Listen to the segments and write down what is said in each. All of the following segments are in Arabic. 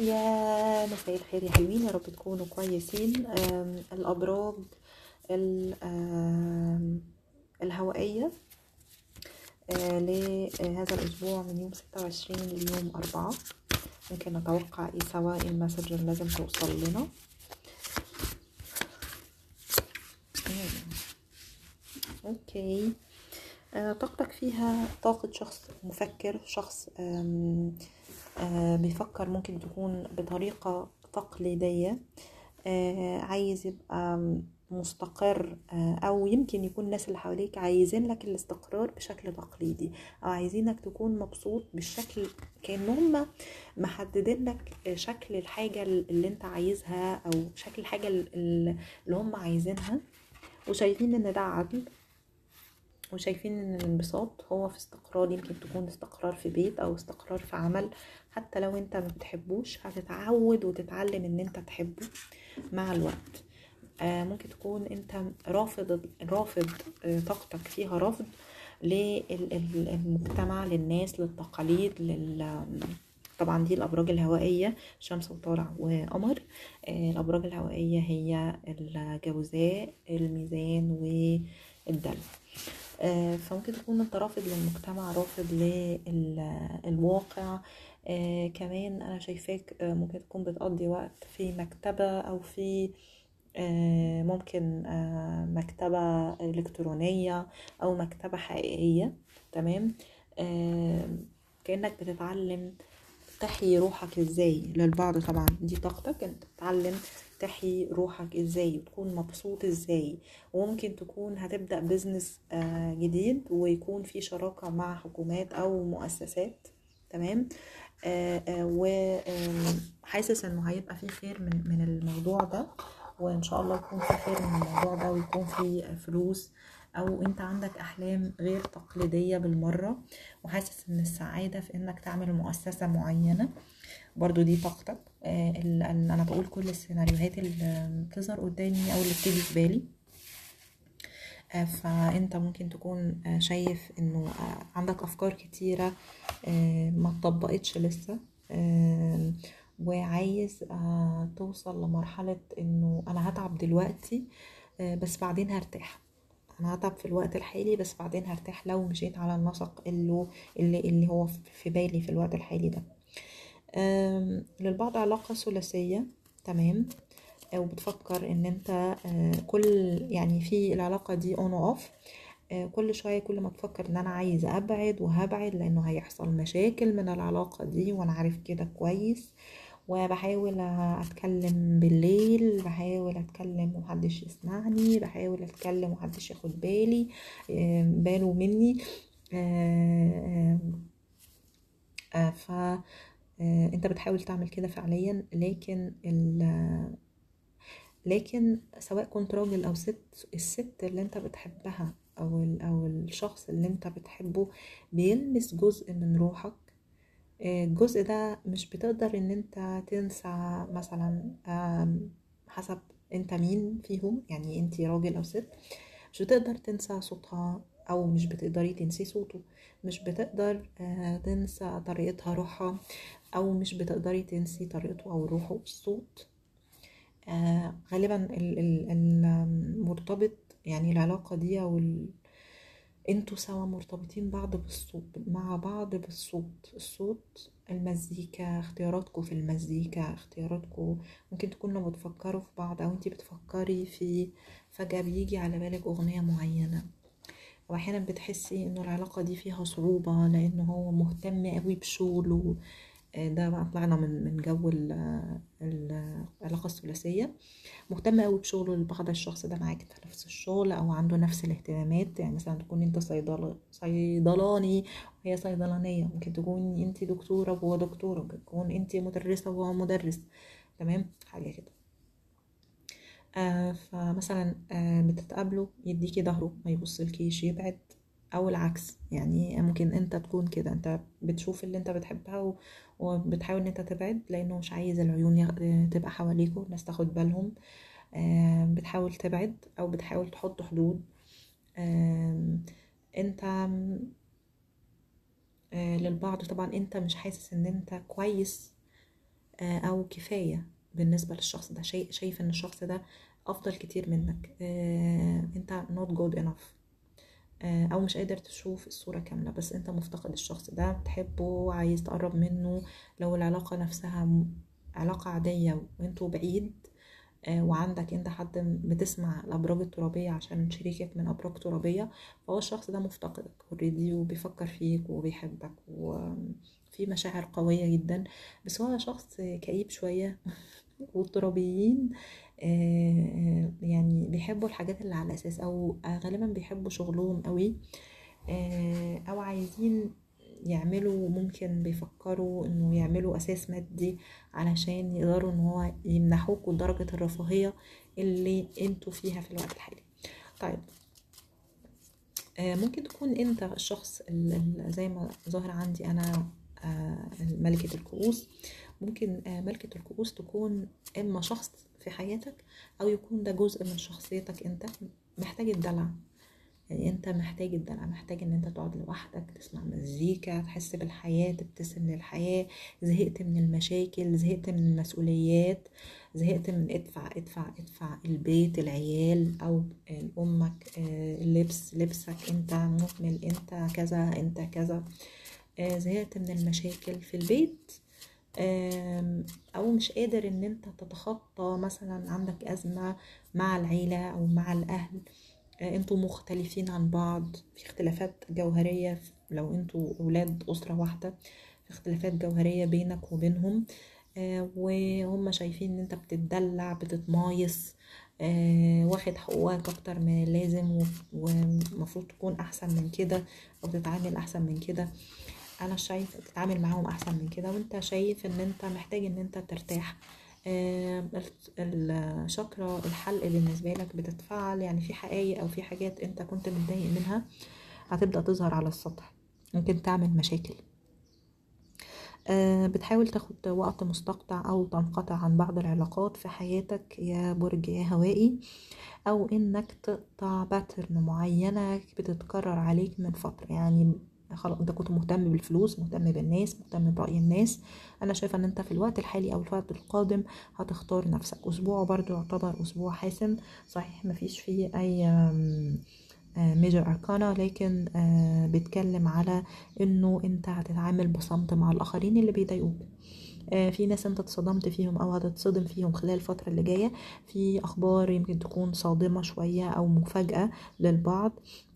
يا مساء الخير يا حلوين يا رب تكونوا كويسين. آم، الأبراج ال- آم، الهوائية آه، لهذا الأسبوع من يوم ستة وعشرين ليوم أربعة. ممكن نتوقع إيه سوا ال message اللي لازم توصل لنا. okay. آه، طاقتك فيها طاقة شخص مفكر شخص بيفكر ممكن تكون بطريقة تقليدية آه، عايز يبقى مستقر آه، أو يمكن يكون الناس اللي حواليك عايزين لك الاستقرار بشكل تقليدي أو عايزينك تكون مبسوط بالشكل كأن هم محددين لك شكل الحاجة اللي أنت عايزها أو شكل الحاجة اللي هم عايزينها وشايفين إن ده عدل. وشايفين إن الانبساط هو في استقرار يمكن تكون استقرار في بيت أو استقرار في عمل. حتى لو أنت ما بتحبوش هتتعود وتتعلم إن أنت تحبه مع الوقت. آه ممكن تكون أنت رافض رافض آه طاقتك فيها رفض للمجتمع للناس للتقاليد لل طبعا دي الأبراج الهوائية شمس وطالع وقمر. آه الأبراج الهوائية هي الجوزاء الميزان والدلو فممكن تكون انت رافض للمجتمع رافض للواقع. آه، كمان أنا شايفاك آه، ممكن تكون بتقضي وقت في مكتبة أو في آه، ممكن آه، مكتبة إلكترونية أو مكتبة حقيقية تمام؟ آه، كأنك بتتعلم تحيي روحك إزاي للبعض طبعا. دي طاقتك انت بتتعلم تحيي روحك إزاي وتكون مبسوط إزاي. وممكن تكون هتبدأ بزنس آه، جديد ويكون في شراكة مع حكومات أو مؤسسات. تمام؟ وحاسس إنه هيبقى في خير من من الموضوع ده. وإن شاء الله يكون في خير من الموضوع ده ويكون في فلوس أو أنت عندك أحلام غير تقليدية بالمرة وحاسس إن السعادة في إنك تعمل مؤسسة معينة. برضو دي طاقتك. آه، أنا بقول كل السيناريوهات اللي بتظهر قدامي أو اللي بتيجي في بالي. آه، فأنت ممكن تكون آه، شايف إنه عندك أفكار كتيرة ما اتطبقتش لسه. وعايز توصل لمرحلة إنه أنا هتعب دلوقتي بس بعدين هرتاح. أنا هتعب في الوقت الحالي بس بعدين هرتاح لو مشيت على النسق اللي اللي, هو في بالي في الوقت الحالي ده. للبعض علاقة ثلاثية تمام؟ آه، وبتفكر إن أنت آه، كل يعني في العلاقة دي on off كل شوية كل ما تفكر إن أنا عايزة أبعد وهبعد لأنه هيحصل مشاكل من العلاقة دي وأنا عارف كده كويس. وبحاول أتكلم بالليل بحاول أتكلم ومحدش يسمعني بحاول أتكلم ومحدش ياخد بالي باله مني. آه، ف آه، أنت بتحاول تعمل كده فعليا لكن ال- لكن سواء كنت راجل أو ست الست اللي أنت بتحبها أو أو الشخص اللي أنت بتحبه بيلمس جزء من روحك الجزء ده مش بتقدر إن أنت تنسى مثلا حسب أنت مين فيهم يعني أنت راجل أو ست مش بتقدر تنسى صوتها أو مش بتقدري تنسي صوته مش بتقدر آه، تنسى طريقتها روحها أو مش بتقدري تنسي طريقته أو روحه الصوت آه غالبا ال- ال- المرتبط يعني العلاقة دي أو. أنتوا سوا مرتبطين بعض بالصوت مع بعض بالصوت. الصوت المزيكا اختياراتكم في المزيكا اختياراتكم ممكن تكونوا بتفكروا في بعض أو انتي بتفكري في فجأة بيجي على بالك أغنية معينة. وأحيانا بتحسي إنه العلاقة دي فيها صعوبة لأنه هو مهتم قوي بشغله. ده بقى طلعنا من من جو ال- ال- العلاقة الثلاثية. مهتم قوي بشغله لبعض الشخص ده معاك في نفس الشغل أو عنده نفس الاهتمامات. يعني مثلا تكون أنت صيدل صيدلاني وهي صيدلانية. ممكن تكون أنت دكتورة وهو دكتورة ممكن تكون أنت مدرسة وهو مدرس. تمام؟ حاجة كده. آه فمثلا آه بتتقابلوا يديكي ظهره ما يبصلكيش يبعد. أو العكس. يعني ممكن أنت تكون كده أنت بتشوف اللي أنت بتحبها و- وبتحاول إن أنت تبعد لأنه مش عايز العيون يغ- تبقى حواليكوا الناس تاخد بالهم. بتحاول تبعد أو بتحاول تحط حدود. أنت آه، للبعض طبعا أنت مش حاسس إن أنت كويس آه، أو كفاية بالنسبة للشخص ده. شايف إن الشخص ده أفضل كتير منك. آه، أنت not good enough. أو مش قادر تشوف الصورة كاملة بس أنت مفتقد الشخص ده بتحبه عايز تقرب منه. لو العلاقة نفسها علاقة عادية وأنتوا بعيد آه، وعندك أنت حد بتسمع الابراج الترابية عشان شريكك من أبراج ترابية فهو الشخص ده مفتقدك اوريدي وبيفكر فيك وبيحبك وفي مشاعر قوية جدا. بس هو شخص كئيب شوية والترابيين آه، يعني بيحبوا الحاجات اللي على أساس أو غالبا بيحبوا شغلهم قوي. آه، أو عايزين يعملوا ممكن بيفكروا إنه يعملوا أساس مادي علشان يقدروا إن هو يمنحوكوا درجة الرفاهية اللي أنتوا فيها في الوقت الحالي. طيب. آه، ممكن تكون أنت الشخص ال- ال- زي ما ظاهر عندي أنا آه، ملكة الكؤوس. ممكن آه، ملكة الكؤوس تكون إما شخص في حياتك أو يكون ده جزء من شخصيتك أنت. محتاج الدلع. يعني أنت محتاج الدلع محتاج إن أنت تقعد لوحدك تسمع مزيكا تحس بالحياة تبتسم للحياة. زهقت من المشاكل زهقت من المسؤوليات زهقت من ادفع ادفع ادفع البيت العيال أو أمك آه، اللبس لبسك أنت مهمل أنت كذا أنت كذا. آه، زهقت من المشاكل في البيت. أو مش قادر إن أنت تتخطى مثلا عندك أزمة مع العيلة أو مع الأهل. آه، أنتوا مختلفين عن بعض في اختلافات جوهرية لو أنتوا أولاد أسرة واحدة في اختلافات جوهرية بينك وبينهم. آه، وهم شايفين إن أنت بتتدلع بتتمايص. آه، واخد حقوقك أكتر من اللازم ومفروض تكون أحسن من كده أو تتعامل أحسن من كده. أنا شايف تتعامل معاهم أحسن من كده وأنت شايف إن أنت محتاج إن أنت ترتاح. آه، ال- الشاكرا الحلق بالنسبة لك بتتفعل يعني في حقائق أو في حاجات أنت كنت متضايق منها هتبدأ تظهر على السطح. ممكن تعمل مشاكل. آه، بتحاول تاخد وقت مستقطع أو تنقطع عن بعض العلاقات في حياتك يا برج يا هوائي أو إنك تقطع pattern معينة بتتكرر عليك من فترة. يعني خلاص انت كنت مهتم بالفلوس مهتم بالناس مهتم برأي الناس. أنا شايفة إن أنت في الوقت الحالي أو الوقت القادم هتختار نفسك. أسبوع برضو يعتبر أسبوع حاسم. صحيح مفيش فيه أي major arcana لكن آه، بيتكلم على إنه أنت هتتعامل بصمت مع الآخرين اللي بيضايقوك. آه، في ناس أنت اتصدمت فيهم أو هتتصدم فيهم خلال الفترة اللي جاية. في أخبار يمكن تكون صادمة شوية أو مفاجأة للبعض. آه،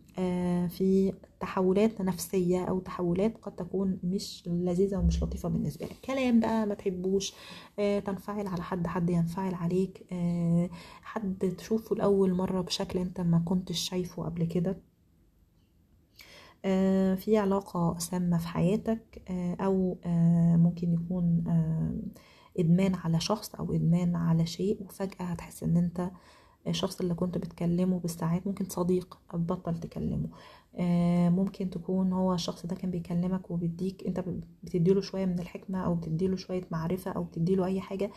في تحولات نفسية أو تحولات قد تكون مش لذيذة ومش لطيفة بالنسبة لك. كلام بقى ما تحبوش آه، تنفعل على حد حد ينفعل عليك. آه، حد تشوفه لأول مرة بشكل أنت ما كنتش شايفه قبل كده. آه، في علاقة سامة في حياتك آه، أو آه، ممكن يكون آه، إدمان على شخص أو إدمان على شيء وفجأة هتحس إن أنت الشخص اللي كنت بتكلمه بالساعات ممكن صديق تبطل تكلمه. آه، ممكن تكون هو الشخص ده كان بيكلمك وبيديك أنت بتديله شوية من الحكمة أو بتديله شوية معرفة أو بتديله أي حاجة.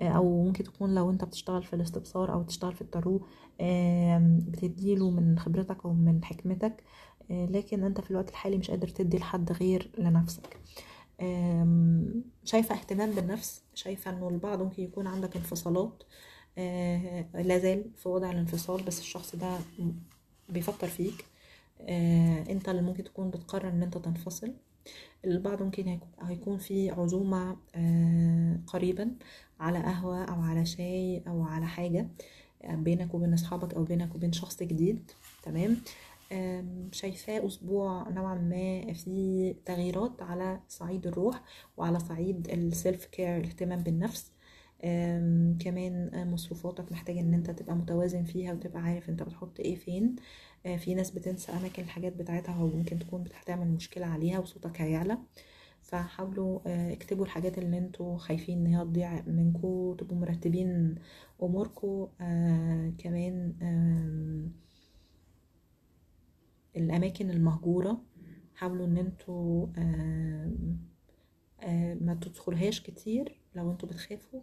آه، أو ممكن تكون لو أنت بتشتغل في الاستبصار أو بتشتغل في التارو آم، بتديله من خبرتك أو من حكمتك. آه، لكن أنت في الوقت الحالي مش قادر تدي لحد غير لنفسك. شايفة اهتمام بالنفس شايفة إنه البعض ممكن يكون عندك انفصالات. لازال في وضع الانفصال بس الشخص ده بيفكر فيك. آه، انت اللي ممكن تكون بتقرر إن انت تنفصل. البعض ممكن هيك- هيكون في عزومة آه، قريبا على قهوة أو على شاي أو على حاجة آه، بينك وبين أصحابك أو بينك وبين شخص جديد. تمام؟ شايفاه أسبوع نوعا ما في تغييرات على صعيد الروح وعلى صعيد السيلف كير الاهتمام بالنفس. كمان آه، مصروفاتك محتاج إن أنت تبقى متوازن فيها وتبقى عارف أنت بتحط إيه فين. آه، في ناس بتنسى أماكن الحاجات بتاعتها وممكن تكون هتعمل مشكلة عليها وصوتك هيعلى. فحاولوا آه، اكتبوا الحاجات اللي أنتوا خايفين إن هي تضيع منكم تبقوا مرتبين أموركم. آه كمان آم، الأماكن المهجورة. حاولوا إن أنتوا آم، آه، ما تدخلهاش كتير لو أنتوا بتخافوا.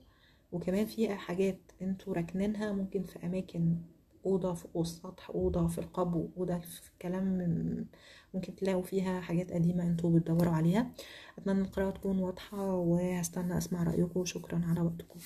وكمان في حاجات أنتوا راكنينها ممكن في أماكن أوضة فوق السطح أوضة في القبو أوضة في الكلام ممكن تلاقوا فيها حاجات قديمة أنتوا بتدوروا عليها. أتمنى القراءة تكون واضحة وهستنى اسمع رأيكم. شكرا على وقتكم.